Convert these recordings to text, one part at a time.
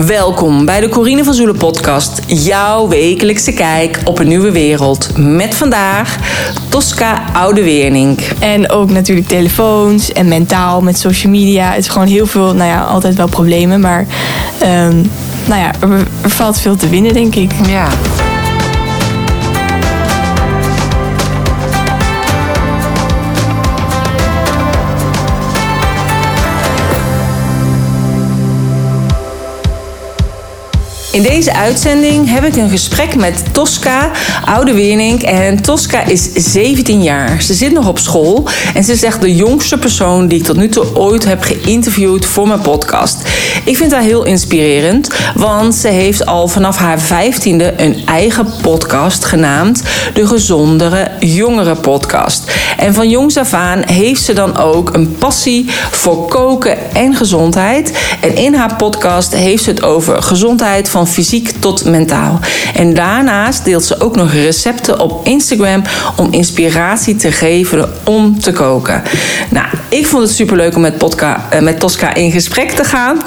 Welkom bij de Corine van Zoelen podcast, jouw wekelijkse kijk op een nieuwe wereld. Met vandaag Tosca Oude Wernink. En ook natuurlijk telefoons en mentaal met social media. Het is gewoon heel veel, nou ja, altijd wel problemen. Maar ehm, nou ja, er, er valt veel te winnen, denk ik. Ja. In deze uitzending heb ik een gesprek met Tosca Oude Wernink. En Tosca is 17 jaar. Ze zit nog op school en ze is echt de jongste persoon die ik tot nu toe ooit heb geïnterviewd voor mijn podcast. Ik vind haar heel inspirerend, want ze heeft al vanaf haar 15e een eigen podcast genaamd de Gezondere Jongeren Podcast. En van jongs af aan heeft ze dan ook een passie voor koken en gezondheid. En in haar podcast heeft ze het over gezondheid van fysiek tot mentaal. En daarnaast deelt ze ook nog recepten op Instagram om inspiratie te geven om te koken. Nou, ik vond het superleuk om met, podca, uh, met Tosca in gesprek te gaan.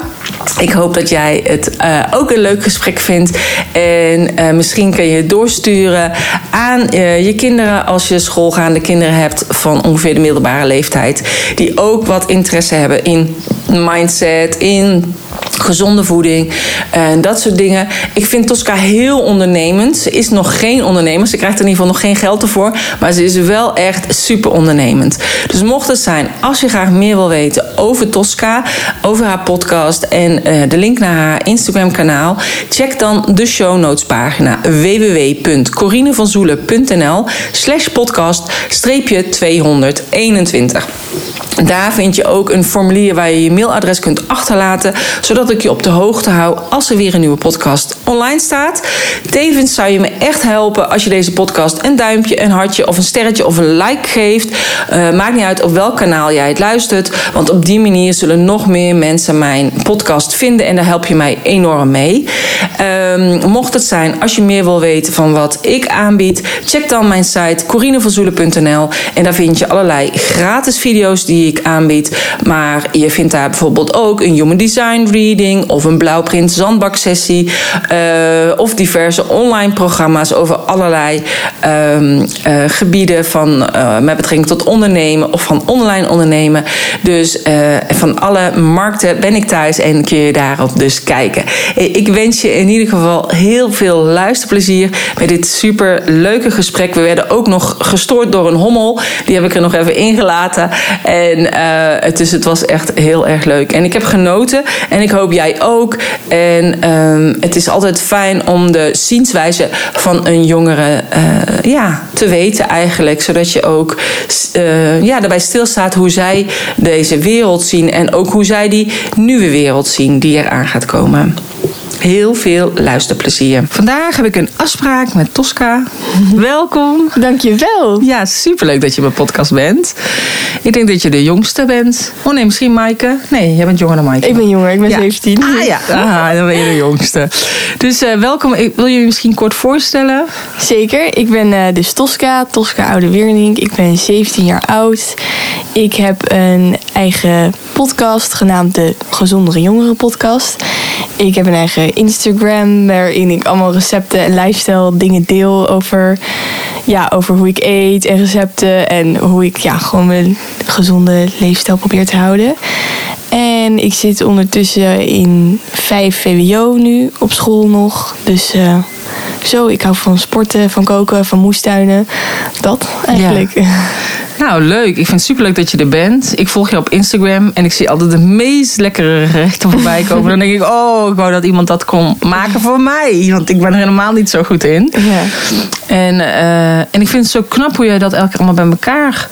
Ik hoop dat jij het uh, ook een leuk gesprek vindt. En uh, misschien kun je het doorsturen aan je kinderen als je schoolgaande kinderen hebt van ongeveer de middelbare leeftijd. Die ook wat interesse hebben in mindset, in gezonde voeding en dat soort dingen. Ik vind Tosca heel ondernemend. Ze is nog geen ondernemer. Ze krijgt in ieder geval nog geen geld ervoor. Maar ze is wel echt super ondernemend. Dus mocht het zijn, als je graag meer wil weten over Tosca, over haar podcast en uh, de link naar haar Instagram kanaal, check dan de show notes pagina www.corinevanzoelen.nl slash podcast streepje 221. Daar vind je ook een formulier waar je je mailadres kunt achterlaten, zodat ik je op de hoogte hou als er weer een nieuwe podcast online staat. Tevens zou je me echt helpen als je deze podcast een duimpje, een hartje of een sterretje of een like geeft. Uh, maakt niet uit op welk kanaal jij het luistert, want op die manier zullen nog meer mensen mijn podcast vinden en daar help je mij enorm mee. Um, mocht het zijn, als je meer wil weten van wat ik aanbied, check dan mijn site corinevanzoelen.nl en daar vind je allerlei gratis video's die ik aanbied. Maar je vindt daar bijvoorbeeld ook een Human Design Reading of een Blauwprint zandbaksessie. Uh, of diverse online programma's over allerlei um, uh, gebieden van uh, met betrekking tot ondernemen of van online ondernemen. Dus van alle markten ben ik thuis en kun je daarop dus kijken. Ik wens je in ieder geval heel veel luisterplezier bij dit super leuke gesprek. We werden ook nog gestoord door een hommel. Die heb ik er nog even ingelaten. En dus het was echt heel erg leuk. En ik heb genoten en ik hoop jij ook. En um, het is altijd fijn om de zienswijze van een jongere uh, ja, te weten eigenlijk. Zodat je ook uh, ja, daarbij stilstaat hoe zij deze wereld zien. En ook hoe zij die nieuwe wereld zien die eraan gaat komen. Heel veel luisterplezier. Vandaag heb ik een afspraak met Tosca. Welkom. Dankjewel. Ja, superleuk dat je bij podcast bent. Ik denk dat je de jongste bent. Oh nee, misschien Maaike. Nee, jij bent jonger dan Maaike. Ik ben jonger, ik ben ja. 17. Ah ja, ah, dan ben je de jongste. Dus uh, welkom. Ik wil je misschien kort voorstellen? Zeker. Ik ben uh, dus Tosca, Tosca Oude Wernink. Ik ben 17 jaar oud. Ik heb een eigen podcast genaamd de Gezondere Jongeren Podcast. Ik heb een eigen Instagram waarin ik allemaal recepten en lifestyle dingen deel over, ja, over hoe ik eet en recepten en hoe ik ja, gewoon mijn gezonde leefstijl probeer te houden. En ik zit ondertussen in 5 VWO nu op school nog. Dus uh, zo, ik hou van sporten, van koken, van moestuinen. Dat eigenlijk. Ja. Nou, leuk. Ik vind het superleuk dat je er bent. Ik volg je op Instagram en ik zie altijd de meest lekkere gerechten voorbij komen. Dan denk ik, oh, ik wou dat iemand dat kon maken voor mij. Want ik ben er helemaal niet zo goed in. Ja. En, uh, en ik vind het zo knap hoe jij dat elke keer allemaal bij elkaar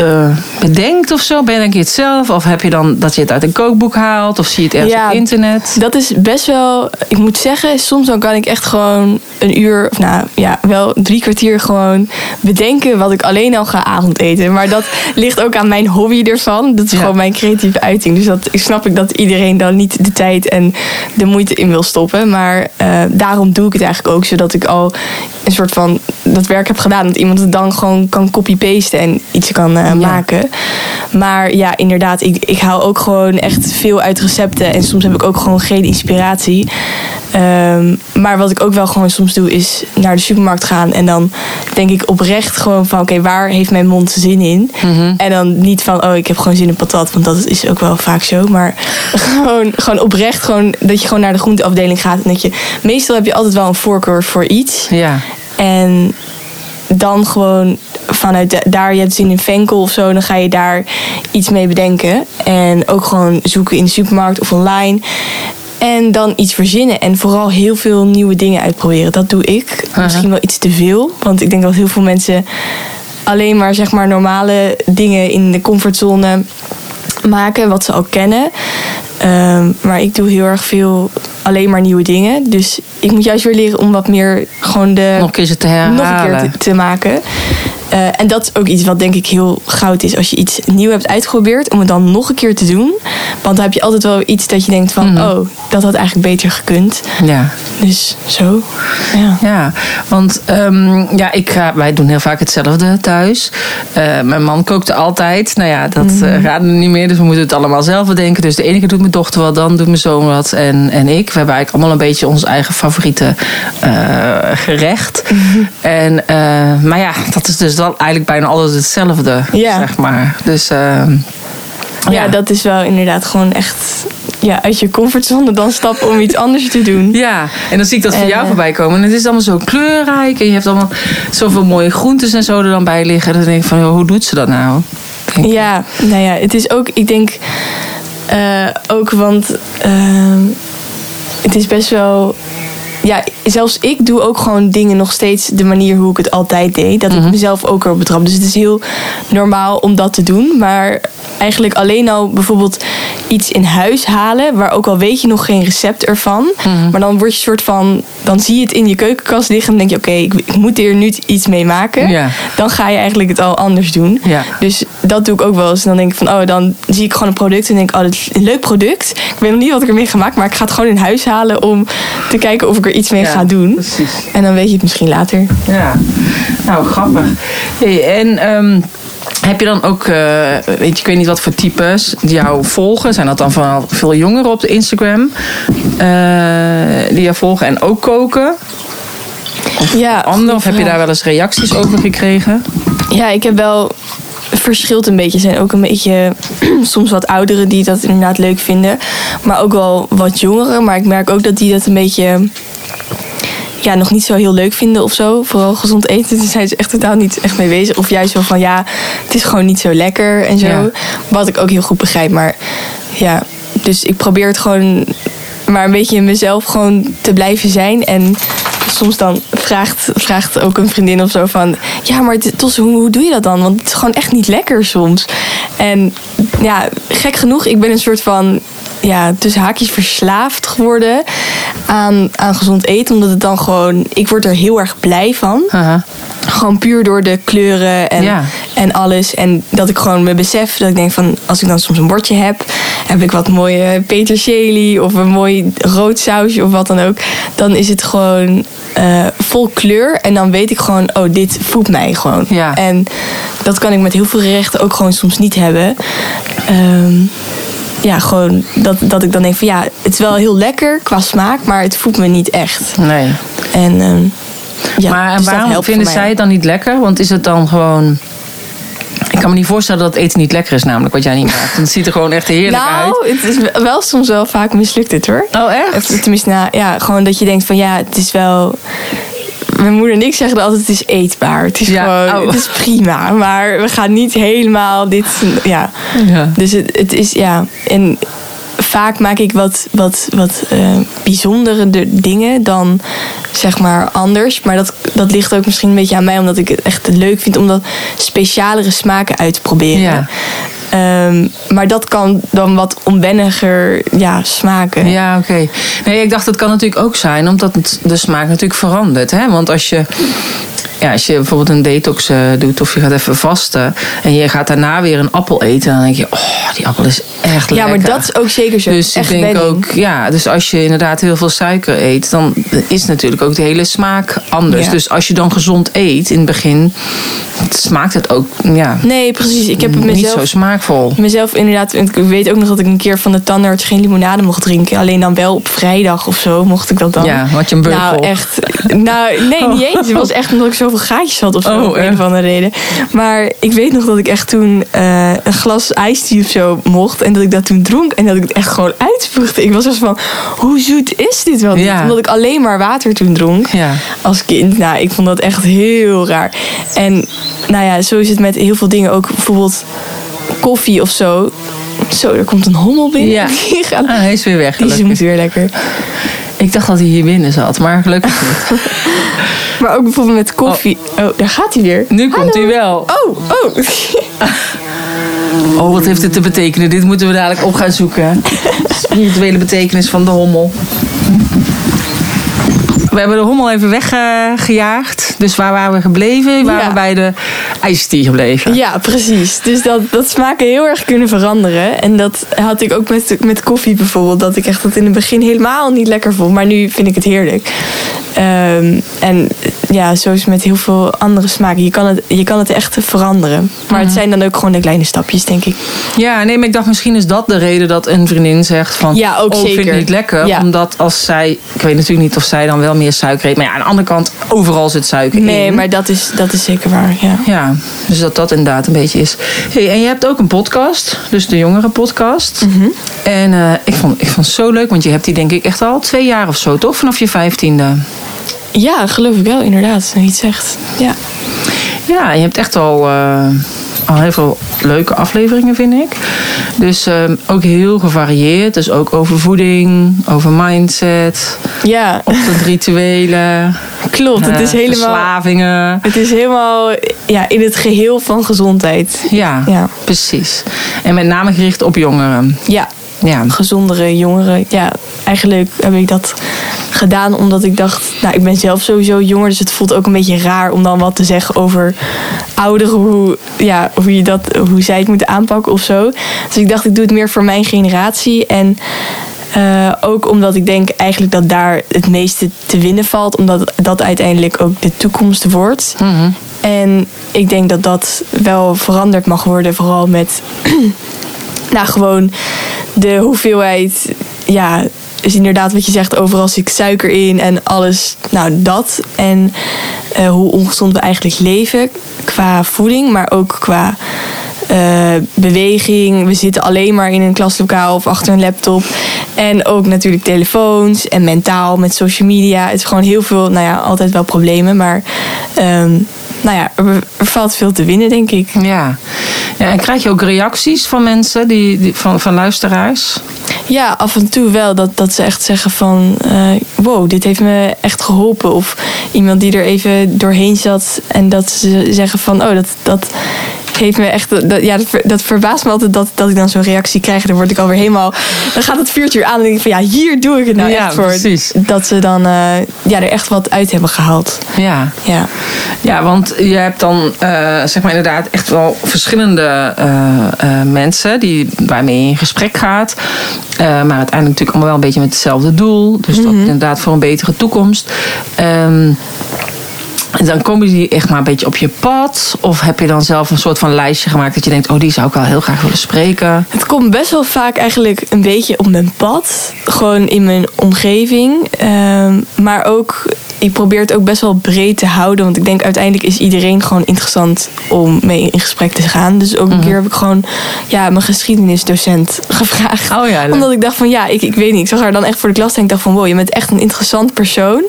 uh, bedenkt of zo? Bedenk je het zelf? Of heb je dan dat je het uit een kookboek haalt? Of zie je het ergens ja, op internet? Dat is best wel... Ik moet zeggen, soms dan kan ik echt gewoon een uur... Of nou ja, wel drie kwartier gewoon bedenken wat ik alleen al ga avondeten. Maar dat ligt ook aan mijn hobby ervan. Dat is ja. gewoon mijn creatieve uiting. Dus dat snap ik dat iedereen dan niet de tijd en de moeite in wil stoppen. Maar uh, daarom doe ik het eigenlijk ook. Zodat ik al een soort van dat werk heb gedaan. Dat iemand het dan gewoon kan copy-pasten en iets kan... Uh, eh, maken. Maar ja, inderdaad, ik, ik hou ook gewoon echt veel uit recepten. En soms heb ik ook gewoon geen inspiratie. Ehm, maar wat ik ook wel gewoon soms doe, is naar de supermarkt gaan. En dan denk ik oprecht gewoon van, oké, waar heeft mijn mond zin in? En dan niet van, oh, ik heb gewoon zin in patat. Want dat is ook wel vaak zo. Maar gewoon, gewoon oprecht, gewoon, dat je gewoon naar de groenteafdeling gaat. En dat je, meestal heb je altijd wel een voorkeur voor iets. Ja. En dan gewoon vanuit da- daar, je hebt zin in venkel of zo, dan ga je daar iets mee bedenken. En ook gewoon zoeken in de supermarkt of online. En dan iets verzinnen en vooral heel veel nieuwe dingen uitproberen. Dat doe ik. Misschien wel iets te veel, want ik denk dat heel veel mensen alleen maar zeg maar normale dingen in de comfortzone maken, wat ze al kennen. Ehm, maar ik doe heel erg veel alleen maar nieuwe dingen. Dus ik moet juist weer leren om wat meer gewoon de Nog een keer ze te herhalen. nog een keer te, te maken. Eh, en dat is ook iets wat denk ik heel goud is. Als je iets nieuw hebt uitgeprobeerd, om het dan nog een keer te doen. Want dan heb je altijd wel iets dat je denkt van... Mhm. oh, dat had eigenlijk beter gekund. Ja. Dus zo, ja. Ja, want ehm, ja, ik ga, wij doen heel vaak hetzelfde thuis. Eh, mijn man kookte altijd. Nou ja, dat eh, gaat nu niet meer, dus we moeten het allemaal zelf bedenken. Dus de ene keer doet mijn dochter wat, dan doet mijn zoon wat en, en ik. We hebben eigenlijk allemaal een beetje ons eigen favoriete gerecht. Mhm. En, maar ja, dat is dus dan eigenlijk bijna altijd hetzelfde, Ja. zeg maar. Dus ehm, Ja, dat is wel inderdaad gewoon echt... Ja, uit je comfortzone dan stappen om iets anders te doen. Ja, en dan zie ik dat voor jou eh, voorbij komen. En het is allemaal zo kleurrijk. En je hebt allemaal zoveel mooie groentes en zo er dan bij liggen. En dan denk ik van, joh, hoe doet ze dat nou? Ja, nou ja, het is ook, ik denk eh, ook, want ehm, het is best wel. Ja, zelfs ik doe ook gewoon dingen nog steeds de manier hoe ik het altijd deed. Dat ik mezelf ook erop betrap. Dus het is heel normaal om dat te doen. Maar eigenlijk alleen al bijvoorbeeld iets in huis halen, waar ook al weet je nog geen recept ervan. Maar dan word je soort van, dan zie je het in je keukenkast liggen en dan denk je, oké, ik, ik moet hier nu iets mee maken. Dan ga je eigenlijk het al anders doen. Dus dat doe ik ook wel eens. En dan denk ik van, oh, dan zie ik gewoon een product en denk ik, oh, dat is een leuk product. Ik weet nog niet wat ik ermee ga maken, maar ik ga het gewoon in huis halen om te kijken of ik er iets mee Ja, ga doen. precies. En dan weet je het misschien later. Ja, nou grappig. Hey, en ehm, heb je dan ook, eh, weet je, ik weet niet wat voor types die jou volgen. Zijn dat dan vooral veel jongeren op de Instagram eh, die jou volgen en ook koken? Ja, Ander, of heb je daar wel eens reacties over gekregen? Ja, ik heb wel. Verschilt een beetje. Er zijn ook een beetje soms wat ouderen die dat inderdaad leuk vinden. Maar ook wel wat jongeren. Maar ik merk ook dat die dat een beetje. Ja, nog niet zo heel leuk vinden of zo. Vooral gezond eten. Daar zijn ze echt totaal niet echt mee bezig. Of juist wel van ja, het is gewoon niet zo lekker en zo. Ja. Wat ik ook heel goed begrijp. Maar ja, dus ik probeer het gewoon maar een beetje mezelf gewoon te blijven zijn. En soms dan vraagt, vraagt ook een vriendin of zo van... Ja, maar Tos, hoe, hoe doe je dat dan? Want het is gewoon echt niet lekker soms. En ja, gek genoeg, ik ben een soort van... Ja, tussen haakjes verslaafd geworden aan, aan gezond eten. Omdat het dan gewoon... Ik word er heel erg blij van. Gewoon puur door de kleuren en, Ja. en alles. En dat ik gewoon me besef dat ik denk van... Als ik dan soms een bordje heb... Heb ik wat mooie peterselie of een mooi rood sausje of wat dan ook. Dan is het gewoon eh, vol kleur. En dan weet ik gewoon, oh, dit voedt mij gewoon. Ja. En dat kan ik met heel veel gerechten ook gewoon soms niet hebben. Ehm, ja, gewoon dat, dat ik dan denk van ja, het is wel heel lekker qua smaak, maar het voedt me niet echt. Nee. En ehm, ja, maar dus waarom vinden zij het dan niet lekker? Want is het dan gewoon... Ik kan me niet voorstellen dat eten niet lekker is, namelijk wat jij niet maakt. Het ziet er gewoon echt heerlijk uit. Nou, het is wel soms wel vaak mislukt het hoor. Oh, echt? Of Tenminste, nou, ja, gewoon dat je denkt van ja, het is wel. Mijn moeder en ik zeggen altijd het is eetbaar. Het is Ja, gewoon, oh. het is prima. Maar we gaan niet helemaal dit, ja. Ja. Dus het, het is, ja. En vaak maak ik wat, wat, wat eh, bijzondere de- dingen dan zeg maar anders. Maar dat, dat ligt ook misschien een beetje aan mij, omdat ik het echt leuk vind om dat specialere smaken uit te proberen. Ja. Ehm, maar dat kan dan wat onwenniger ja, smaken. Ja, oké. Nee, ik dacht dat kan natuurlijk ook zijn, omdat de smaak natuurlijk verandert. Hè? Want als je ja, als je bijvoorbeeld een detox eh, doet of je gaat even vasten en je gaat daarna weer een appel eten, dan denk je, oh, die appel is echt lekker. Ja, maar dat is ook zeker zo. Dus ik denk ook, ja, dus als je inderdaad heel veel suiker eet, dan is natuurlijk ook de hele smaak anders. Ja. Dus als je dan gezond eet in het begin, smaakt het ook, ja, Nee, precies. Ik heb het niet mezelf zo smaakvol. mezelf inderdaad. Ik weet ook nog dat ik een keer van de tandarts geen limonade mocht drinken. Alleen dan wel op vrijdag of zo mocht ik dat dan. Ja, had je een beugel. Nou, echt. Nou, nee, niet eens. Het was echt omdat ik zoveel gaatjes had of zo. Oh, om een of andere reden. Maar ik weet nog dat ik echt toen eh, een glas ijstie of zo mocht. En dat ik dat toen dronk. En dat ik het echt gewoon uitspuugde. Ik was echt van, hoe zoet is dit wel niet? Ja. Omdat ik alleen maar water toen dronk. Ja. Als kind. Nou, ik vond dat echt heel raar. En nou ja, zo is het met heel veel dingen. Ook bijvoorbeeld koffie of zo. Zo, er komt een hommel binnen. Ja. Die, Ah, hij is weer weg. die gelukkig. zoemt weer lekker. Ik dacht dat hij hier binnen zat, maar gelukkig niet. Maar ook bijvoorbeeld met koffie. Oh, daar gaat hij weer. Nu komt hij wel. Oh, oh. Oh, wat heeft dit te betekenen? Dit moeten we dadelijk op gaan zoeken. Spirituele betekenis van de hommel. We hebben de hommel even weggejaagd. Dus waar waren we gebleven? We waren Ja. bij de ijstie gebleven. Ja, precies. Dus dat, dat smaken heel erg kunnen veranderen. En dat had ik ook met, met koffie bijvoorbeeld. Dat ik echt dat in het begin helemaal niet lekker vond. Maar nu vind ik het heerlijk. Ehm, en ja, zo is het met heel veel andere smaken. Je kan het, je kan het echt veranderen. Maar Mhm. het zijn dan ook gewoon de kleine stapjes, denk ik. Ja, nee, maar ik dacht misschien is dat de reden dat een vriendin zegt van... Ja, ook oh, ik vind het niet lekker. Ja. Omdat als zij... Ik weet natuurlijk niet of zij dan wel meer suiker eet. Maar ja, aan de andere kant, overal zit suiker in. Nee, maar dat is, dat is zeker waar. Ja. Ja, dus dat dat inderdaad een beetje is. Hey, en je hebt ook een podcast, dus de jongere podcast. Mhm. En eh, ik, vond, ik vond het zo leuk, want je hebt die denk ik echt al twee jaar of zo, toch? Vanaf je vijftiende. Ja, geloof ik wel, inderdaad. Je het zegt. Ja. Ja, je hebt echt al, eh, al heel veel leuke afleveringen, vind ik. Dus eh, ook heel gevarieerd. Dus ook over voeding, over mindset, ja, ochtendrituelen. klopt. Het is eh, helemaal... Verslavingen. Het is helemaal ja, in het geheel van gezondheid. Ja, Ja. precies. En met name gericht op jongeren. Ja, Ja, gezondere jongeren. Ja, eigenlijk heb ik dat gedaan omdat ik dacht, nou, ik ben zelf sowieso jonger, dus het voelt ook een beetje raar om dan wat te zeggen over ouderen, hoe, ja, hoe, je dat, hoe zij het moeten aanpakken of zo. Dus ik dacht, ik doe het meer voor mijn generatie. En eh, ook omdat ik denk eigenlijk dat daar het meeste te winnen valt, omdat dat uiteindelijk ook de toekomst wordt. Mhm. En ik denk dat dat wel veranderd mag worden, vooral met nou, gewoon de hoeveelheid, ja, is inderdaad wat je zegt, overal zit suiker in en alles, nou dat. En eh, hoe ongezond we eigenlijk leven qua voeding, maar ook qua eh, beweging. We zitten alleen maar in een klaslokaal of achter een laptop. En ook natuurlijk telefoons en mentaal met social media. Het is gewoon heel veel, nou ja, altijd wel problemen, maar ehm, nou ja, er, valt veel te winnen, denk ik. Ja. ja. En krijg je ook reacties van mensen, die, die, van, van luisteraars? Ja, af en toe wel. Dat, dat ze echt zeggen van... eh, wow, dit heeft me echt geholpen. Of iemand die er even doorheen zat. En dat ze zeggen van... Oh, dat, dat heeft me echt... Dat, ja, dat, ver- dat verbaast me altijd dat, dat ik dan zo'n reactie krijg. Dan word ik alweer helemaal... Dan gaat het vuurtje aan. En denk ik van... Ja, hier doe ik het nou Ja, echt voor. precies. Dat ze dan eh, ja, er echt wat uit hebben gehaald. Ja. Ja. Ja, want je hebt dan eh, zeg maar inderdaad echt wel verschillende eh, mensen die, waarmee je in gesprek gaat. Maar uiteindelijk natuurlijk allemaal wel een beetje met hetzelfde doel. Dus dat inderdaad voor een betere toekomst. En dan komen die echt maar een beetje op je pad? Of heb je dan zelf een soort van lijstje gemaakt dat je denkt, oh die zou ik wel heel graag willen spreken? Het komt best wel vaak eigenlijk een beetje op mijn pad. Gewoon in mijn omgeving. Ehm, maar ook, ik probeer het ook best wel breed te houden. Want ik denk uiteindelijk is iedereen gewoon interessant om mee in gesprek te gaan. Dus ook een keer heb ik gewoon ja, mijn geschiedenisdocent gevraagd. Oh ja. Omdat ik dacht van ja, ik, ik weet niet. Ik zag haar dan echt voor de klas en ik dacht van wow, je bent echt een interessant persoon.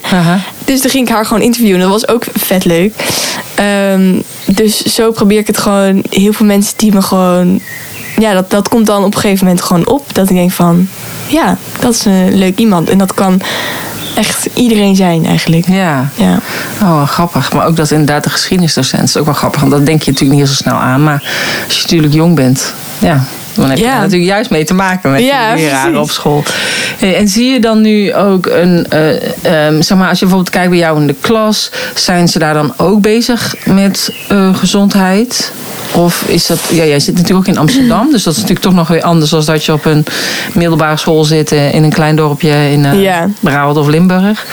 Dus toen ging ik haar gewoon interviewen. Dat was ook vet leuk. Ehm, dus zo probeer ik het gewoon. Heel veel mensen die me gewoon. Ja, dat, dat komt dan op een gegeven moment gewoon op. Dat ik denk van. Ja, dat is een leuk iemand. En dat kan echt iedereen zijn eigenlijk. Ja. Ja. Oh, grappig. Maar ook dat inderdaad de geschiedenisdocent is ook wel grappig. Want dat denk je natuurlijk niet zo snel aan. Maar als je natuurlijk jong bent, ja, Dan heb je Ja. er natuurlijk juist mee te maken met Ja, die leraren precies. op school. En zie je dan nu ook een, eh, ehm, zeg maar, als je bijvoorbeeld kijkt bij jou in de klas, zijn ze daar dan ook bezig met eh, gezondheid? Of is dat, ja, jij zit natuurlijk ook in Amsterdam, dus dat is natuurlijk toch nog weer anders dan dat je op een middelbare school zit eh, in een klein dorpje in eh Ja. Brabant of Limburg.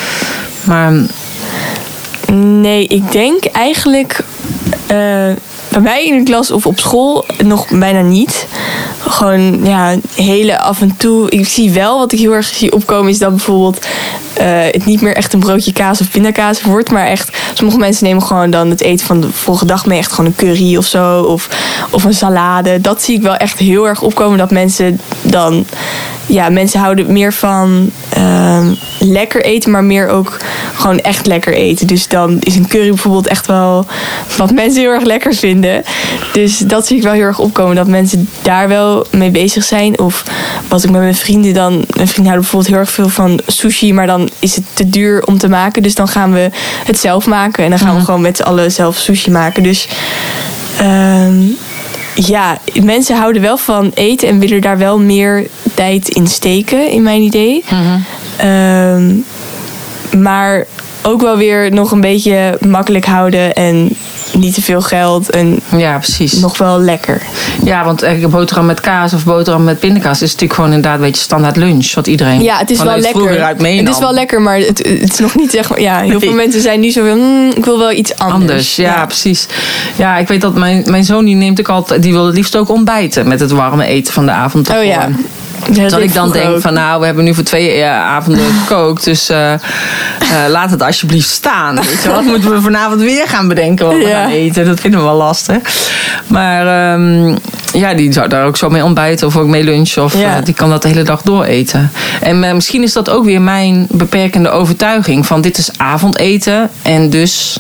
Maar Nee, ik denk eigenlijk eh, bij mij in de klas of op school nog bijna niet. Gewoon ja, hele af en toe. Ik zie wel wat ik heel erg zie opkomen is dat bijvoorbeeld eh, het niet meer echt een broodje kaas of pindakaas wordt, maar echt sommige mensen nemen gewoon dan het eten van de volgende dag mee, echt gewoon een curry of zo of, of een salade. Dat zie ik wel echt heel erg opkomen dat mensen dan ja, mensen houden meer van ehm, lekker eten, maar meer ook gewoon echt lekker eten. Dus dan is een curry bijvoorbeeld echt wel wat mensen heel erg lekker vinden. Dus dat zie ik wel heel erg opkomen, dat mensen daar wel mee bezig zijn. Of wat ik met mijn vrienden dan... Mijn vrienden houden bijvoorbeeld heel erg veel van sushi, maar dan is het te duur om te maken. Dus dan gaan we het zelf maken en dan gaan we gewoon met z'n allen zelf sushi maken. Dus... ehm, ja, mensen houden wel van eten en willen daar wel meer tijd in steken, in mijn idee. Ehm, maar ook wel weer nog een beetje makkelijk houden en niet te veel geld en ja, precies. nog wel lekker. Ja, want een boterham met kaas of boterham met pindakaas is natuurlijk gewoon inderdaad een beetje standaard lunch. Wat iedereen Ja, het is wel lekker. uit. Het is wel lekker, maar het, het is nog niet zeg maar. Ja, heel Nee. veel mensen zijn nu zo van. "Mm, ik wil wel iets anders. Anders, ja, precies. Ja, ik weet dat mijn, mijn zoon die neemt ook altijd, die wil het liefst ook ontbijten met het warme eten van de avond. Oh ja. Ja, dat ik dan denk ook. van nou, we hebben nu voor twee eh, avonden gekookt. Dus eh, eh, laat het alsjeblieft staan. Weet je, wat moeten we vanavond weer gaan bedenken wat we Ja. gaan eten? Dat vinden we wel lastig. Maar ehm, ja, die zou daar ook zo mee ontbijten of ook mee lunchen. Of Ja. die kan dat de hele dag door eten. En misschien is dat ook weer mijn beperkende overtuiging. Van dit is avondeten en dus...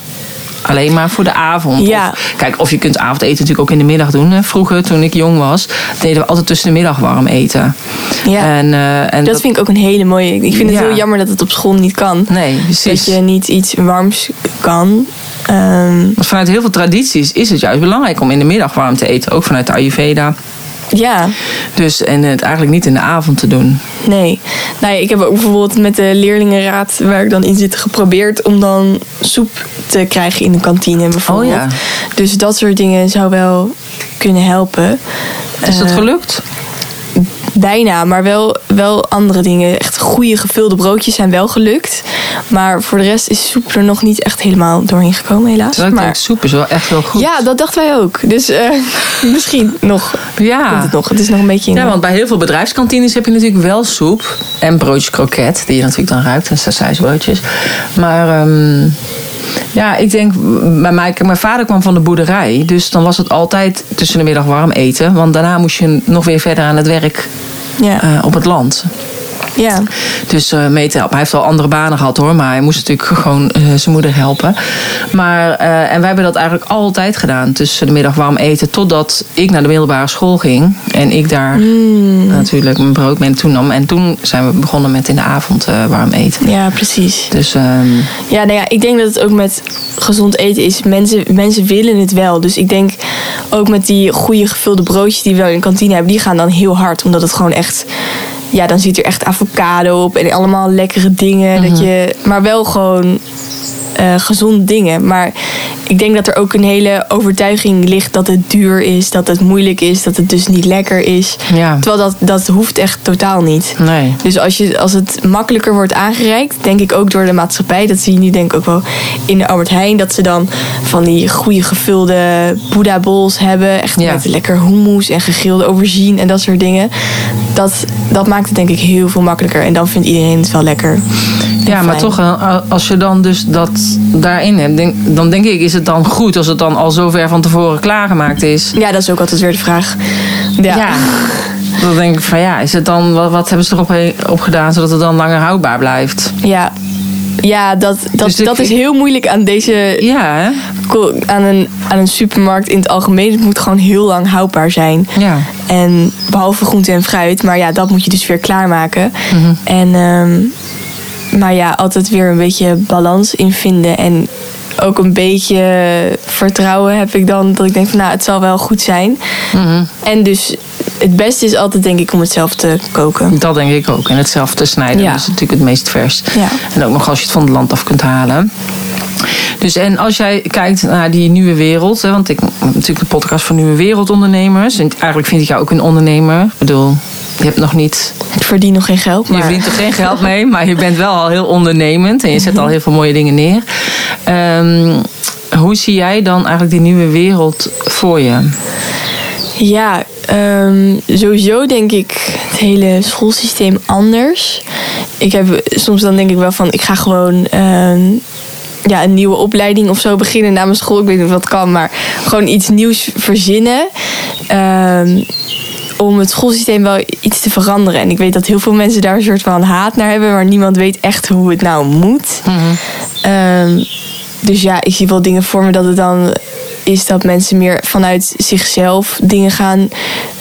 Alleen maar voor de avond. Ja. Of, kijk, of je kunt avondeten natuurlijk ook in de middag doen. Hè. Vroeger, toen ik jong was, deden we altijd tussen de middag warm eten. Ja. En, eh, en dat, vind ik ook een hele mooie. Ik vind het heel jammer dat het op school niet kan. Nee, precies. Dat je niet iets warms kan. Ehm, Want vanuit heel veel tradities is het juist belangrijk om in de middag warm te eten. Ook vanuit de Ayurveda. Ja, Dus, en het eigenlijk niet in de avond te doen. nee. Nou ja, ik heb ook bijvoorbeeld met de leerlingenraad waar ik dan in zit geprobeerd om dan soep te krijgen in de kantine bijvoorbeeld. Oh ja. Dus dat soort dingen zou wel kunnen helpen. Is dat Eh, gelukt? Bijna, maar wel, wel andere dingen. Echt goede gevulde broodjes zijn wel gelukt. Maar voor de rest is soep er nog niet echt helemaal doorheen gekomen, helaas. Maar, soep is wel echt heel goed. ja, dat dachten wij ook. Dus eh, misschien nog. Ja. Komt het nog. Het is nog een beetje in. Ja, want bij heel veel bedrijfskantines heb je natuurlijk wel soep. En broodjes kroket, die je natuurlijk dan ruikt. En sausijsbroodjes. Maar ehm, ja, ik denk, bij mij, kijk, mijn vader kwam van de boerderij. Dus dan was het altijd tussen de middag warm eten. Want daarna moest je nog weer verder aan het werk ja. eh, op het land. Ja. Dus eh mee te helpen. Hij heeft wel andere banen gehad hoor, maar hij moest natuurlijk gewoon eh, zijn moeder helpen. Maar, eh, en wij hebben dat eigenlijk altijd gedaan. Tussen de middag warm eten. Totdat ik naar de middelbare school ging. En ik daar natuurlijk mijn brood mee naartoe nam. En toen zijn we begonnen met in de avond warm eten. ja, precies. Dus ehm, Ja, nou ja, ik denk dat het ook met gezond eten is. Mensen, mensen willen het wel. Dus ik denk ook met die goede gevulde broodjes die we wel in de kantine hebben, die gaan dan heel hard. Omdat het gewoon echt. Ja, dan zit er echt avocado op en allemaal lekkere dingen. dat je, maar wel gewoon eh, gezonde dingen. Maar ik denk dat er ook een hele overtuiging ligt dat het duur is, dat het moeilijk is, dat het dus niet lekker is. ja, Terwijl dat, dat hoeft echt totaal niet. nee. Dus als, je, als het makkelijker wordt aangereikt, denk ik ook door de maatschappij. Dat zie je nu denk ik ook wel in de Albert Heijn. Dat ze dan van die goede gevulde Buddha bowls hebben. Echt Ja. met lekker hummus en gegrilde aubergine en dat soort dingen. Dat, dat maakt het denk ik heel veel makkelijker. En dan vindt iedereen het wel lekker. Ja, maar toch, als je dan dus dat daarin hebt, denk, dan denk ik, is het dan goed als het dan al zo ver van tevoren klaargemaakt is? Ja, dat is ook altijd weer de vraag. Ja. Ja. Dan denk ik van ja, is het dan, wat, wat hebben ze erop op gedaan zodat het dan langer houdbaar blijft? Ja, ja dat, dat, Dus ik- dat is heel moeilijk aan deze Ja, aan een, aan een supermarkt in het algemeen. Het moet gewoon heel lang houdbaar zijn. Ja. En behalve groente en fruit. Maar ja, dat moet je dus weer klaarmaken. En, ehm, maar ja, altijd weer een beetje balans in vinden. En ook een beetje vertrouwen heb ik dan. Dat ik denk van nou, het zal wel goed zijn. En dus het beste is altijd denk ik om het zelf te koken. Dat denk ik ook. En het zelf te snijden. Ja. Dat is natuurlijk het meest vers. Ja. En ook nog als je het van het land af kunt halen. Dus en als jij kijkt naar die nieuwe wereld, hè, want ik heb natuurlijk de podcast van Nieuwe Wereldondernemers. En eigenlijk vind ik jou ook een ondernemer. Ik bedoel, je hebt nog niet, Ik verdien nog geen geld, je maar verdient er geen geld mee, maar je bent wel al heel ondernemend en je zet al heel veel mooie dingen neer. Ehm, hoe zie jij dan eigenlijk die nieuwe wereld voor je? ja, ehm, sowieso denk ik het hele schoolsysteem anders. Ik heb soms dan denk ik wel van ik ga gewoon ehm, ja, een nieuwe opleiding of zo beginnen na mijn school. Ik weet niet of dat kan, maar gewoon iets nieuws verzinnen. Ehm, om het schoolsysteem wel iets te veranderen. En ik weet dat heel veel mensen daar een soort van haat naar hebben, maar niemand weet echt hoe het nou moet. Ehm, dus ja, ik zie wel dingen voor me dat het dan is dat mensen meer vanuit zichzelf dingen gaan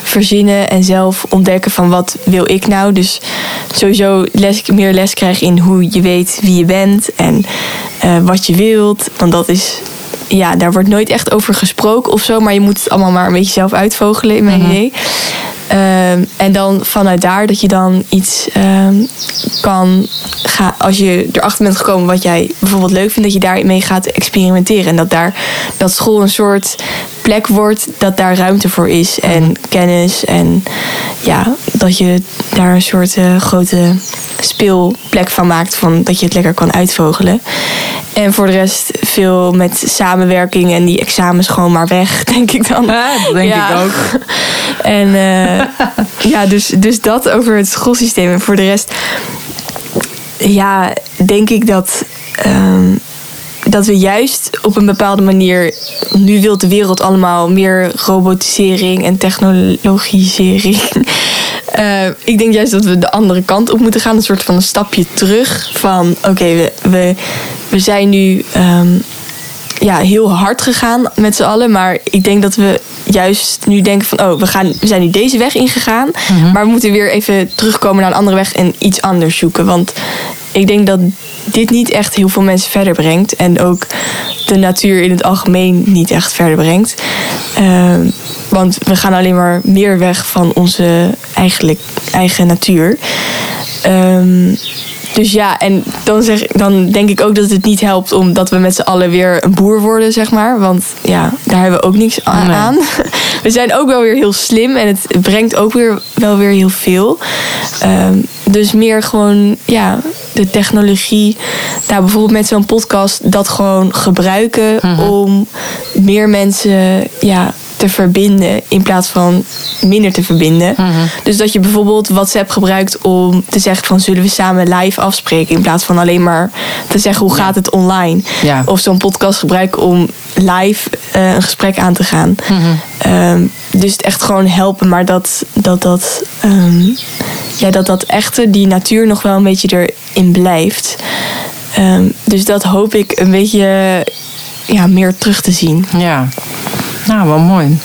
verzinnen en zelf ontdekken van wat wil ik nou. Dus sowieso les, meer les krijgen in hoe je weet wie je bent en eh, wat je wilt. Want dat is, ja, daar wordt nooit echt over gesproken of zo, maar je moet het allemaal maar een beetje zelf uitvogelen in mijn idee. Ehm, en dan vanuit daar dat je dan iets ehm, kan. Als je erachter bent gekomen wat jij bijvoorbeeld leuk vindt, dat je daarmee gaat experimenteren. En dat daar dat school een soort plek wordt dat daar ruimte voor is. En kennis. En ja, dat je daar een soort eh, grote speelplek van maakt. Van dat je het lekker kan uitvogelen. En voor de rest veel met samenwerking en die examens gewoon maar weg, denk ik dan. Ja, dat denk Ja. ik ook. En eh, ja, dus, dus dat over het schoolsysteem. En voor de rest, ja, denk ik dat, ehm, dat we juist op een bepaalde manier. Nu wil de wereld allemaal meer robotisering en technologisering. Eh, ik denk juist dat we de andere kant op moeten gaan. Een soort van een stapje terug. Van oké, we, we, we zijn nu. ehm, ja, heel hard gegaan met z'n allen. Maar ik denk dat we juist nu denken van... oh, we, gaan, we zijn nu deze weg ingegaan. Maar we moeten weer even terugkomen naar een andere weg... en iets anders zoeken. Want ik denk dat dit niet echt heel veel mensen verder brengt. En ook de natuur in het algemeen niet echt verder brengt. Ehm, want we gaan alleen maar meer weg van onze eigenlijk eigen natuur. Ehm, dus ja, en dan, zeg, dan denk ik ook dat het niet helpt omdat we met z'n allen weer een boer worden, zeg maar. Want ja, daar hebben we ook niks Nee. aan. We zijn ook wel weer heel slim en het brengt ook weer wel weer heel veel. Ehm, dus meer gewoon, ja, de technologie. Nou, bijvoorbeeld met zo'n podcast dat gewoon gebruiken om meer mensen, ja te verbinden in plaats van minder te verbinden. Dus dat je bijvoorbeeld WhatsApp gebruikt om te zeggen van zullen we samen live afspreken in plaats van alleen maar te zeggen hoe gaat het online. Ja. Of zo'n podcast gebruiken om live eh, een gesprek aan te gaan. Ehm, dus het echt gewoon helpen, maar dat dat, dat, ehm, ja, dat dat echte, die natuur nog wel een beetje erin blijft. Ehm, dus dat hoop ik een beetje ja, meer terug te zien. Ja, nou, wel mooi.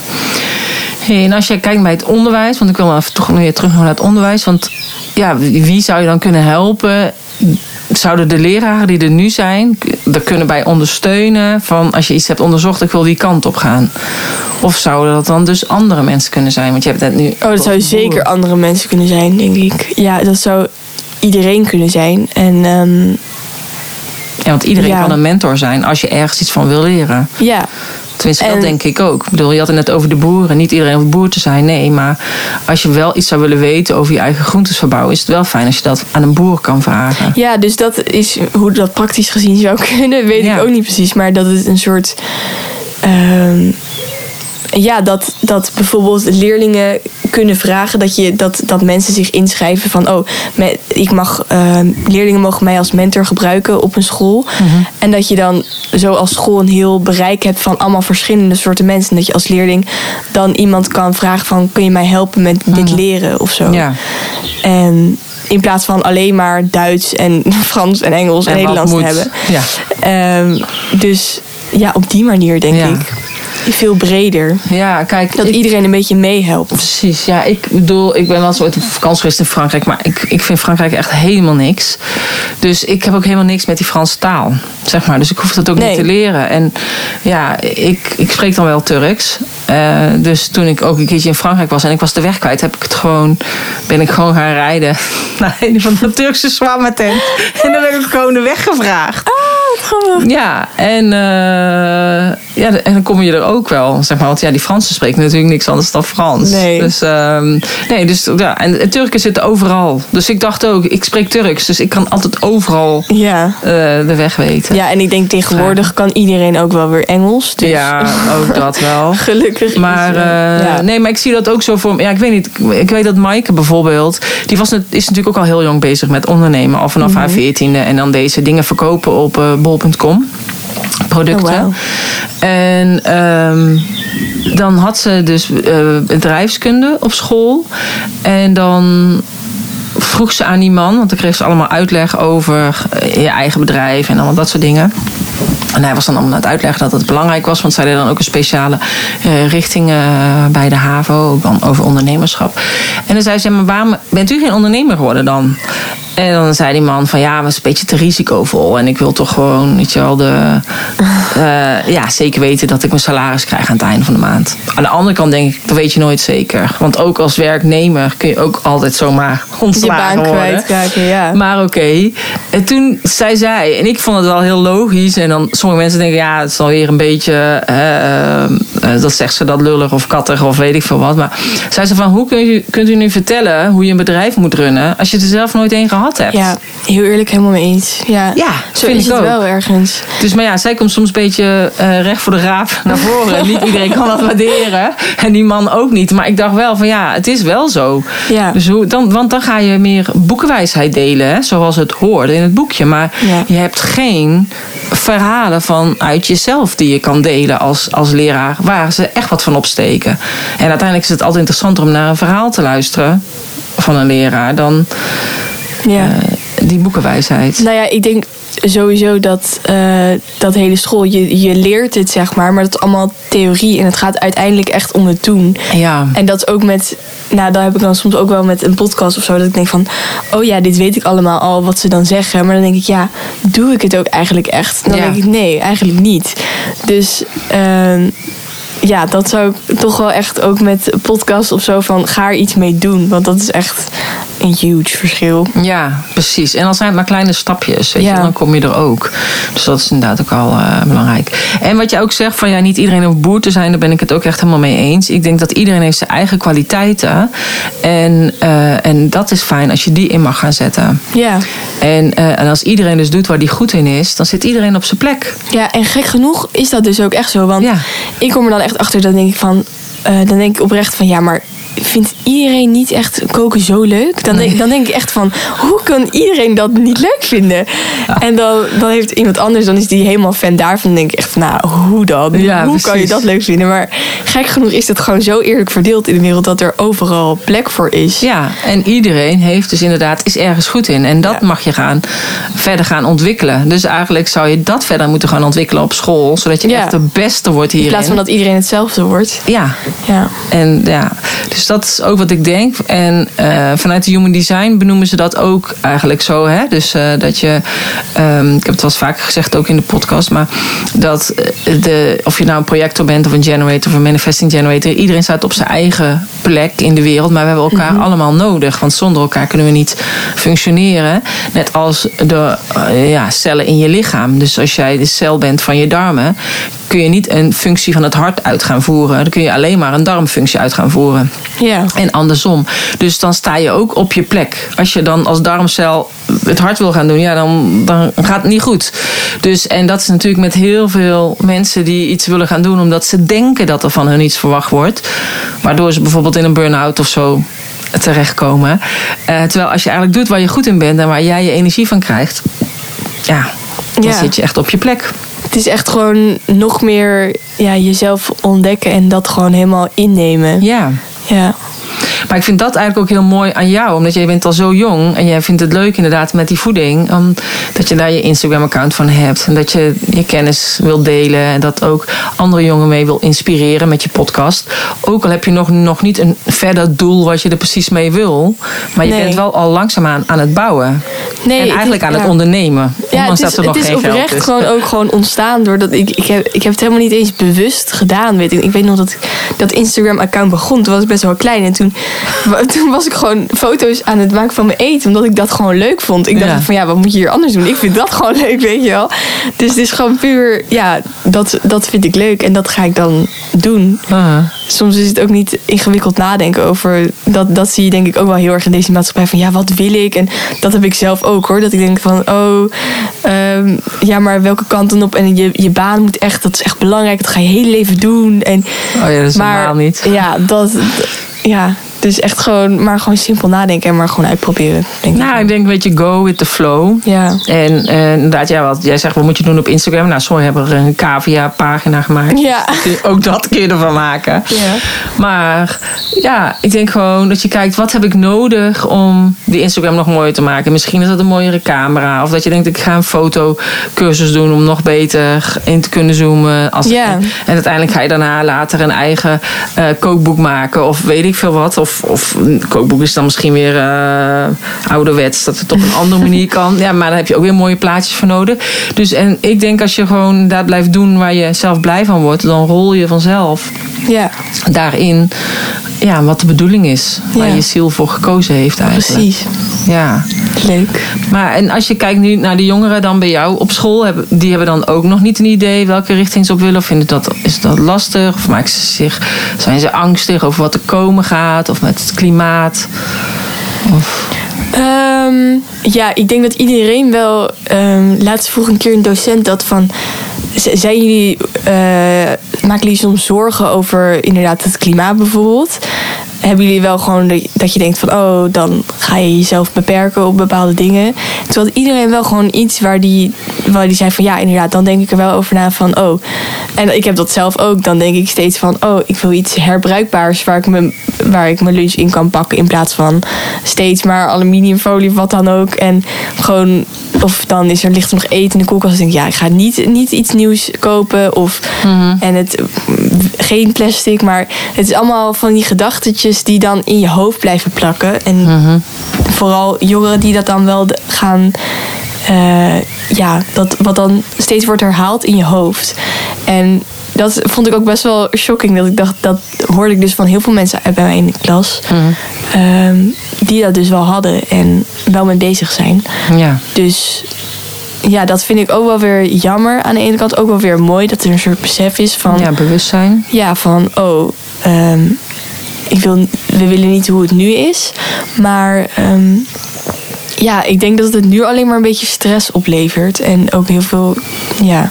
Hey, en als jij kijkt bij het onderwijs, want ik wil even toch weer terug naar het onderwijs. Want ja, wie zou je dan kunnen helpen? Zouden de leraren die er nu zijn, er kunnen bij ondersteunen van als je iets hebt onderzocht, ik wil die kant op gaan? Of zouden dat dan dus andere mensen kunnen zijn? Want je hebt het nu. Oh, dat zou zeker andere mensen kunnen zijn, denk ik. Ja, dat zou iedereen kunnen zijn. En ehm, Ja, want iedereen Ja. kan een mentor zijn als je ergens iets van wil leren. ja, Tenminste, En- dat denk ik ook. Ik bedoel, je had het net over de boeren. Niet iedereen hoeft boer te zijn, nee. Maar als je wel iets zou willen weten over je eigen groentes verbouwen... is het wel fijn als je dat aan een boer kan vragen. ja, dus dat is hoe dat praktisch gezien zou kunnen, weet Ja. ik ook niet precies. Maar dat het een soort. ehm, ja, dat, dat bijvoorbeeld leerlingen kunnen vragen dat, je, dat, dat mensen zich inschrijven van oh, me- ik mag, ehm, leerlingen mogen mij als mentor gebruiken op een school. En dat je dan zo als school een heel bereik hebt van allemaal verschillende soorten mensen. En dat je als leerling dan iemand kan vragen van kun je mij helpen met dit leren of zo. Ja. En in plaats van alleen maar Duits en Frans en Engels en, Nederlands te hebben. Ja. Ehm, dus ja, op die manier denk Ja. ik. Veel breder. Ja, kijk. Dat ik- iedereen een beetje meehelpt. Precies, ja. Ik bedoel, ik ben wel eens ooit op vakantie geweest in Frankrijk, maar ik, ik vind Frankrijk echt helemaal niks. Dus ik heb ook helemaal niks met die Franse taal, zeg maar. Dus ik hoef dat ook Nee. niet te leren. En ja, ik, ik spreek dan wel Turks. Eh, dus toen ik ook een keertje in Frankrijk was en ik was de weg kwijt, heb ik het gewoon, ben ik gewoon gaan rijden naar een van de Turkse shawarma tent. En dan heb ik gewoon de weg gevraagd. Ja, en, eh, ja, en dan kom je er ook wel, zeg maar. Want ja, die Fransen spreken natuurlijk niks anders dan Frans. Nee. Dus, ehm, nee, dus ja, en, en Turken zitten overal. Dus ik dacht ook, ik spreek Turks, dus ik kan altijd overal Ja. eh, de weg weten. Ja, en ik denk tegenwoordig kan iedereen ook wel weer Engels. Dus Ja, ook dat wel. gelukkig. Maar, eh, ja. nee, maar ik zie dat ook zo voor. Ja, ik weet niet. ik- Ik weet dat Maaike bijvoorbeeld. Die was, is natuurlijk ook al heel jong bezig met ondernemen. Al vanaf Mhm. haar veertiende. En dan deze dingen verkopen op eh, bol.com. Producten. Oh. En ehm, dan had ze dus eh, bedrijfskunde op school. En dan vroeg ze aan die man, want dan kreeg ze allemaal uitleg over eh, je eigen bedrijf en allemaal dat soort dingen. En hij was dan allemaal aan het uitleggen dat het belangrijk was, want zij deed dan ook een speciale eh, richting eh, bij de HAVO, dan over ondernemerschap. En dan zei ze, maar waarom bent u geen ondernemer geworden dan? En dan zei die man van ja, het is een beetje te risicovol. En ik wil toch gewoon, weet je wel, de, ja, zeker weten dat ik mijn salaris krijg aan het einde van de maand. Aan de andere kant denk ik, dat weet je nooit zeker. Want ook als werknemer kun je ook altijd zomaar je baan kwijtraken, ja. Maar oké. En toen zei zij, en ik vond het wel heel logisch. En dan sommige mensen denken, ja, het is alweer een beetje, eh, eh, dat zegt ze dat lullig of kattig of weet ik veel wat. Maar zei ze van, hoe kun u, kunt u nu vertellen hoe je een bedrijf moet runnen als je het er zelf nooit een gehad hebt? Ja, heel eerlijk, helemaal mee eens. Ja, Ja, zo vind is ik het ook. wel ergens. Dus maar ja, zij komt soms een beetje eh, recht voor de raap naar voren. Niet iedereen kan dat waarderen. En die man ook niet. Maar ik dacht wel van ja, het is wel zo. Ja. Dus hoe, dan, want dan ga je meer boekenwijsheid delen, hè, zoals het hoorde in het boekje. Maar Ja. je hebt geen verhalen vanuit jezelf die je kan delen als, als leraar, waar ze echt wat van opsteken. En uiteindelijk is het altijd interessanter om naar een verhaal te luisteren van een leraar dan Ja. eh, die boekenwijsheid. Nou ja, ik denk sowieso dat eh, dat hele school, je, je leert het zeg maar, maar dat is allemaal theorie en het gaat uiteindelijk echt om het doen. Ja. En dat is ook met, nou dat heb ik dan soms ook wel met een podcast of zo, dat ik denk van, oh ja, dit weet ik allemaal al wat ze dan zeggen. Maar dan denk ik, ja, doe ik het ook eigenlijk echt? Dan Ja. denk ik, nee, eigenlijk niet. Dus ehm, ja, dat zou ik toch wel echt ook met podcast of zo van, ga er iets mee doen. Want dat is echt een huge verschil. Ja, precies. En dan zijn het maar kleine stapjes, weet je, dan kom je er ook. Dus dat is inderdaad ook al eh, belangrijk. En wat je ook zegt van ja, niet iedereen hoeft boer te zijn, daar ben ik het ook echt helemaal mee eens. Ik denk dat iedereen heeft zijn eigen kwaliteiten. En, eh, en dat is fijn als je die in mag gaan zetten. Ja. En, eh, en als iedereen dus doet waar die goed in is, dan zit iedereen op zijn plek. Ja, en gek genoeg is dat dus ook echt zo. Want Ja. ik kom er dan echt achter, dan denk ik van... eh, dan denk ik oprecht van, ja, maar vindt iedereen niet echt koken zo leuk? Dan, denk, dan denk ik echt van, hoe kan iedereen dat niet leuk vinden? En dan, dan heeft iemand anders, dan is die helemaal fan daarvan. Dan denk ik echt van, nou, hoe dan? Ja, hoe kan je dat leuk vinden? Maar gek genoeg is het gewoon zo eerlijk verdeeld in de wereld... dat er overal plek voor is. Ja, en iedereen heeft dus inderdaad, is ergens goed in. En dat Ja. mag je gaan, verder gaan ontwikkelen. Dus eigenlijk zou je dat verder moeten gaan ontwikkelen op school. Zodat je echt de beste wordt hierin. In plaats van dat iedereen hetzelfde wordt. Ja, Ja. en ja, dus dat is ook wat ik denk. En eh, vanuit de Human Design benoemen ze dat ook eigenlijk zo. Hè? Dus eh, dat je, ehm, ik heb het wel eens vaker gezegd ook in de podcast, maar dat eh, de, of je nou een projector bent of een generator of een manifesting generator, iedereen staat op zijn eigen plek in de wereld, maar we hebben elkaar allemaal nodig. Want zonder elkaar kunnen we niet functioneren. Net als de ja, cellen in je lichaam. Dus als jij de cel bent van je darmen, kun je niet een functie van het hart uit gaan voeren. Dan kun je alleen maar een darmfunctie uit gaan voeren. Ja. En andersom. Dus dan sta je ook op je plek. Als je dan als darmcel het hart wil gaan doen, ja, dan, dan gaat het niet goed. Dus, en dat is natuurlijk met heel veel mensen die iets willen gaan doen, omdat ze denken dat er van hun iets verwacht wordt. Waardoor ze bijvoorbeeld in een burn-out of zo terechtkomen. Eh, terwijl als je eigenlijk doet waar je goed in bent en waar jij je energie van krijgt, ja, dan Ja. zit je echt op je plek. Het is echt gewoon nog meer ja, jezelf ontdekken en dat gewoon helemaal innemen. Ja. Ja. Maar ik vind dat eigenlijk ook heel mooi aan jou. Omdat jij bent al zo jong en jij vindt het leuk inderdaad met die voeding. Um, dat je daar je Instagram-account van hebt. En dat je je kennis wil delen. En dat ook andere jongen mee wil inspireren met je podcast. Ook al heb je nog, nog niet een verder doel wat je er precies mee wil. Maar je Nee. bent wel al langzaamaan aan het bouwen. Nee, en eigenlijk aan het ondernemen. Ja, het is, er nog geen geld oprecht is. gewoon ook gewoon ontstaan doordat ik, ik, heb, ik heb het helemaal niet eens bewust gedaan. Weet ik. ik weet nog dat ik dat Instagram-account begon. Toen was ik best wel klein. En toen, toen was ik gewoon foto's aan het maken van mijn eten. Omdat ik dat gewoon leuk vond. Ik dacht Ja. van ja, wat moet je hier anders doen? Ik vind dat gewoon leuk, weet je wel. Dus het is gewoon puur, ja, dat, dat vind ik leuk. En dat ga ik dan doen. Ah. Soms is het ook niet ingewikkeld nadenken over. Dat, dat zie je denk ik ook wel heel erg in deze maatschappij. Van ja, wat wil ik? En dat heb ik zelf ook hoor. Dat ik denk van, oh, ehm, ja, maar welke kant dan op? En je, je baan moet echt, dat is echt belangrijk. Dat ga je heel leven doen. En, Oh ja, dat is maar niet. ja, dat, ja, dus echt gewoon, maar gewoon simpel nadenken en maar gewoon uitproberen. Denk. Nou, ik denk een beetje go with the flow. Ja, En eh, inderdaad, ja, wat jij zegt, wat moet je doen op Instagram? Nou, sommigen hebben er een cavia-pagina gemaakt. ja. Ook dat kun je ervan maken. Ja. Maar ja, ik denk gewoon dat je kijkt, wat heb ik nodig om die Instagram nog mooier te maken? Misschien is dat een mooiere camera. Of dat je denkt, ik ga een fotocursus doen om nog beter in te kunnen zoomen. Als, Ja. En uiteindelijk ga je daarna later een eigen eh, kookboek maken. Of weet ik veel wat. Of, of een kookboek is dan misschien weer eh, ouderwets. Dat het op een andere manier kan. Ja, maar daar heb je ook weer mooie plaatjes voor nodig. Dus en ik denk als je gewoon inderdaad blijft doen waar je zelf blij van wordt. Dan rol je vanzelf ja, daarin ja, wat de bedoeling is. Waar Ja. je ziel voor gekozen heeft eigenlijk. precies. Ja. Leuk. Maar en als je kijkt nu naar de jongeren dan bij jou op school, hebben, die hebben dan ook nog niet een idee welke richting ze op willen. Of vinden dat, is dat lastig? Of maken ze zich, zijn ze angstig over wat er komen gaat? Of met het klimaat? Of, Ehm, ja, ik denk dat iedereen wel. ehm laatst vroeg een keer een docent dat van. Zijn jullie. eh, maken jullie soms zorgen over inderdaad het klimaat bijvoorbeeld? Hebben jullie wel gewoon de- dat je denkt van oh, dan ga je jezelf beperken op bepaalde dingen? Terwijl had iedereen wel gewoon iets waar die, waar die zei van ja, inderdaad, dan denk ik er wel over na van oh. En ik heb dat zelf ook. Dan denk ik steeds van oh, ik wil iets herbruikbaars waar ik, me, waar ik mijn lunch in kan pakken in plaats van steeds maar aluminiumfolie of wat dan ook. En gewoon, of dan is er ligt er nog eten in de koelkast. Dan denk ik, ja, ik ga niet, niet iets nieuws kopen. Of, En het, geen plastic, maar het is allemaal van die gedachtetjes die dan in je hoofd blijven plakken. En vooral jongeren die dat dan wel gaan. eh, ja, dat, wat dan steeds wordt herhaald in je hoofd. En dat vond ik ook best wel shocking. Dat ik dacht, dat hoorde ik dus van heel veel mensen bij mij in de klas. ehm, die dat dus wel hadden en wel mee bezig zijn. ja. Dus ja, dat vind ik ook wel weer jammer. Aan de ene kant ook wel weer mooi dat er een soort besef is van. ja, bewustzijn. Ja, van oh, ehm, ik wil, we willen niet hoe het nu is. Maar ehm, ja, ik denk dat het nu alleen maar een beetje stress oplevert. En ook heel veel, ja.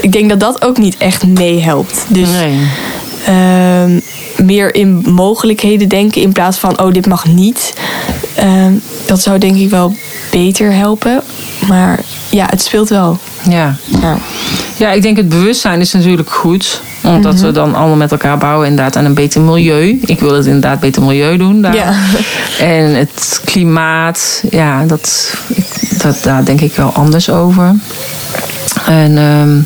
Ik denk dat dat ook niet echt meehelpt. Dus Nee. ehm, meer in mogelijkheden denken in plaats van oh, dit mag niet. Ehm, dat zou denk ik wel beter helpen. Maar ja, het speelt wel. Ja. Ja. Ja, ik denk het bewustzijn is natuurlijk goed. Omdat Mhm. we dan allemaal met elkaar bouwen inderdaad aan een beter milieu. Ik wil het inderdaad beter milieu doen daar. Ja. En het klimaat, ja, dat, dat, daar denk ik wel anders over. En, ehm,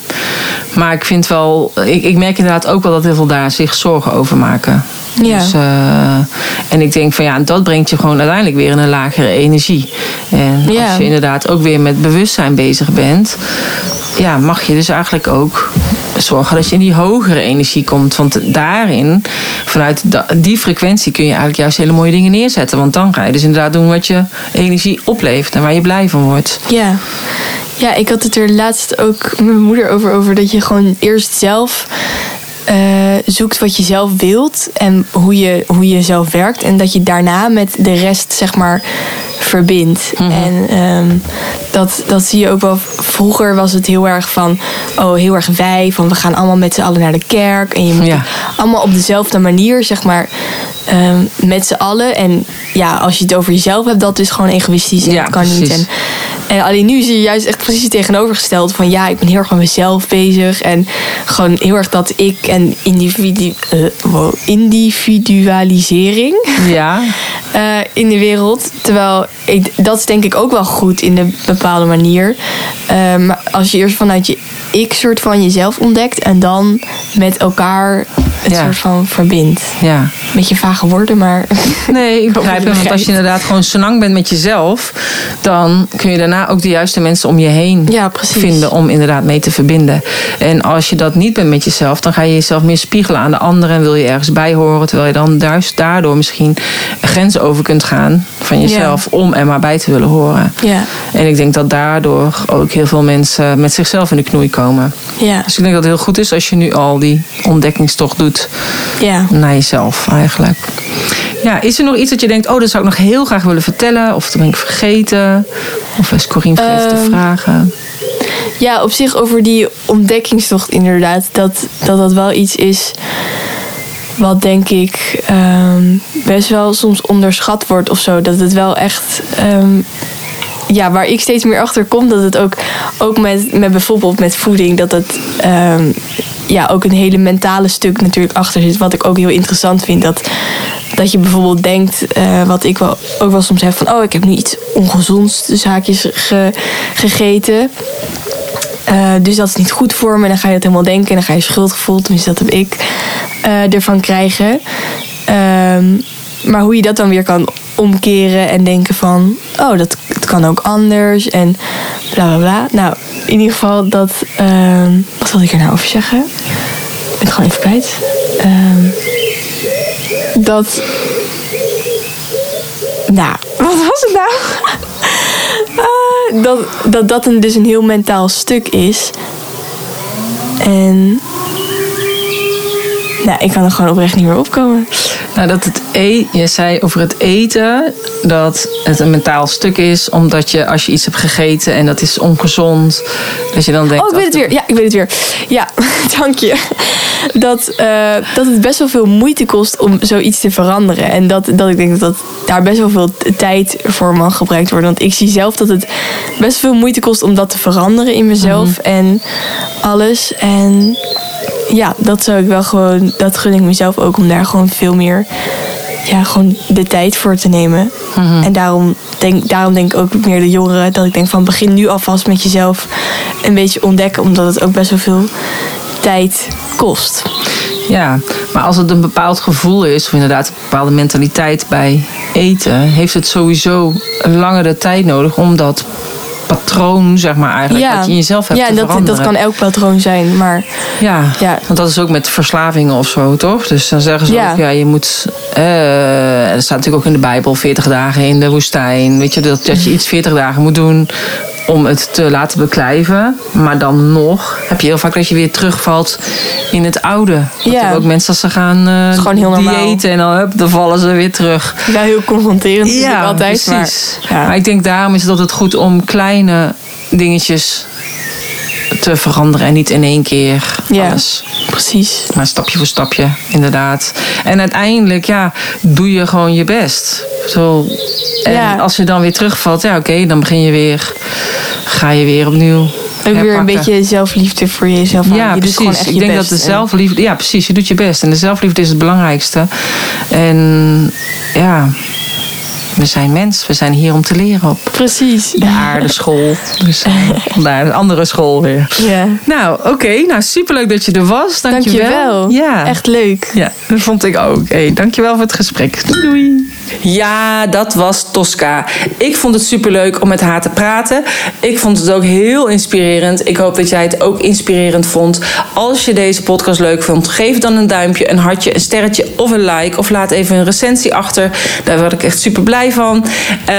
maar ik vind wel, ik, ik merk inderdaad ook wel dat heel veel daar zich zorgen over maken. Ja. Dus, eh, en ik denk van ja, dat brengt je gewoon uiteindelijk weer in een lagere energie. En Ja. als je inderdaad ook weer met bewustzijn bezig bent, ja, mag je dus eigenlijk ook zorgen dat je in die hogere energie komt. Want daarin, vanuit die frequentie, kun je eigenlijk juist hele mooie dingen neerzetten. Want dan ga je dus inderdaad doen wat je energie oplevert en waar je blij van wordt. Ja. Ja, ik had het er laatst ook met mijn moeder over, over dat je gewoon eerst zelf eh, zoekt wat je zelf wilt en hoe je, hoe je zelf werkt. En dat je daarna met de rest, zeg maar, verbindt. En ehm, dat, dat zie je ook wel. Vroeger was het heel erg van, oh, heel erg wij. Van we gaan allemaal met z'n allen naar de kerk. En je moet Ja. allemaal op dezelfde manier, zeg maar, ehm, met z'n allen. En ja, als je het over jezelf hebt, dat is gewoon egoïstisch. En Ja, dat kan niet. En, En alleen nu zie je juist echt precies tegenovergesteld van ja, ik ben heel erg met mezelf bezig en gewoon heel erg dat ik en individu eh, wow, individualisering Ja. eh, in de wereld. Terwijl dat is denk ik ook wel goed in een bepaalde manier. Maar als je eerst vanuit je ik soort van jezelf ontdekt en dan met elkaar Ja. soort van verbindt. Ja. Beetje vage woorden, maar Nee, ik begrijp het. Want als je inderdaad gewoon zo lang bent met jezelf, dan kun je daarna ook de juiste mensen om je heen Ja, vinden om inderdaad mee te verbinden. En als je dat niet bent met jezelf, dan ga je jezelf meer spiegelen aan de anderen en wil je ergens bij horen, terwijl je dan juist daardoor misschien grenzen over kunt gaan van jezelf om er maar bij te willen horen. ja, En ik denk dat daardoor ook heel veel mensen met zichzelf in de knoei komen. ja, Dus ik denk dat het heel goed is als je nu al die ontdekkingstocht doet ja. naar jezelf eigenlijk. Ja, is er nog iets dat je denkt, oh, dat zou ik nog heel graag willen vertellen? Of dat ben ik vergeten? Of is Corine vergeten te Ehm, vragen? Ja, op zich over die ontdekkingstocht inderdaad. Dat dat, dat wel iets is wat denk ik ehm, best wel soms onderschat wordt of zo. Dat het wel echt... ehm, ja, waar ik steeds meer achter kom, dat het ook, ook met, met bijvoorbeeld met voeding, dat het ehm, ja, ook een hele mentale stuk natuurlijk achter zit. Wat ik ook heel interessant vind. Dat, dat je bijvoorbeeld denkt, eh, wat ik wel, ook wel soms heb van, oh, ik heb nu iets ongezonds, zaakjes ge- gegeten. Eh, dus dat is niet goed voor me. En dan ga je dat helemaal denken. En dan ga je schuldgevoel, tenminste dat heb ik, eh, ervan krijgen. Ehm, maar hoe je dat dan weer kan omkeren en denken van... Oh, dat, kan ook anders en bla bla bla. Nou, in ieder geval dat... ehm, wat wilde ik er nou over zeggen? Ik ben gewoon even kwijt. Ehm, dat... Nou, wat was het nou? Ah, dat, dat dat een, dus een heel mentaal stuk is. En. Nou, ik kan er gewoon oprecht niet meer opkomen. Nou, dat het e je zei over het eten dat het een mentaal stuk is, omdat je als je iets hebt gegeten en dat is ongezond, dat je dan denkt. Oh, ik weet het weer. Ja, ik weet het weer. Ja, dank je. Dat, eh, dat het best wel veel moeite kost om zoiets te veranderen. En dat, dat ik denk dat, dat daar best wel veel tijd voor mag gebruikt worden. Want ik zie zelf dat het best veel moeite kost om dat te veranderen in mezelf en alles. En ja, dat zou ik wel gewoon, dat gun ik mezelf ook om daar gewoon veel meer, ja, gewoon de tijd voor te nemen. En daarom denk, daarom denk ik ook meer de jongeren dat ik denk van begin nu alvast met jezelf een beetje ontdekken, omdat het ook best wel veel tijd kost. Ja, maar als het een bepaald gevoel is, of inderdaad een bepaalde mentaliteit bij eten, heeft het sowieso een langere tijd nodig om dat patroon, zeg maar eigenlijk, wat je in jezelf hebt ja, te dat, veranderen. dat kan elk patroon zijn, maar Ja, Ja. want dat is ook met verslavingen of zo, toch? Dus dan zeggen ze Ja. ook, ja, je moet... dat staat natuurlijk ook in de Bijbel, 40 dagen in de woestijn. Weet je, dat, dat je iets 40 dagen moet doen om het te laten beklijven. Maar dan nog heb je heel vaak dat je weer terugvalt in het oude. Dat Ja. ook mensen als ze gaan is gewoon heel normaal. diëten en dan, hup, dan vallen ze weer terug. wel heel confronterend natuurlijk altijd. precies. Maar, ja. Maar ik denk daarom is het altijd goed om kleine dingetjes te veranderen en niet in één keer Ja. alles. precies. Maar stapje voor stapje, inderdaad. En uiteindelijk, ja, doe je gewoon je best. Zo, en Ja. als je dan weer terugvalt, ja, oké, dan begin je weer, ga je weer opnieuw. Ook weer een beetje zelfliefde voor jezelf. Ja, je doet precies. echt Ik denk best. dat de En- zelfliefde, ja, precies, je doet je best. En de zelfliefde is het belangrijkste. En ja, we zijn mens, we zijn hier om te leren op Precies. de aardeschool. Dus vandaar een andere school weer. Ja. Nou, oké. Nou, superleuk dat je er was. Dankjewel. Dankjewel. Ja. Echt leuk. Ja, dat vond ik ook. Hey, dankjewel voor het gesprek. Doei doei. Ja, dat was Tosca. Ik vond het superleuk om met haar te praten. Ik vond het ook heel inspirerend. Ik hoop dat jij het ook inspirerend vond. Als je deze podcast leuk vond, geef dan een duimpje, een hartje, een sterretje of een like. Of laat even een recensie achter. Daar word ik echt super blij van. Eh,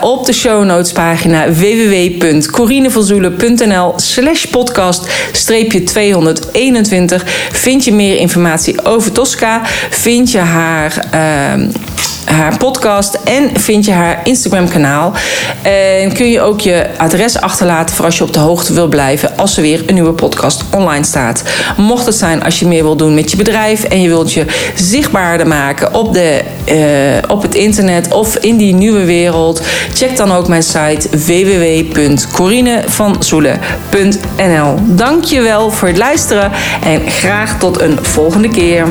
op de show notes pagina www.corinevanzoelen.nl slash podcast streepje 221 vind je meer informatie over Tosca. Vind je haar... ehm, haar podcast en vind je haar Instagram kanaal. En kun je ook je adres achterlaten voor als je op de hoogte wil blijven als er weer een nieuwe podcast online staat. Mocht het zijn als je meer wil doen met je bedrijf en je wilt je zichtbaarder maken op, de, uh, op het internet of in die nieuwe wereld, check dan ook mijn site www.corinevanzoelen.nl. Dankjewel voor het luisteren en graag tot een volgende keer.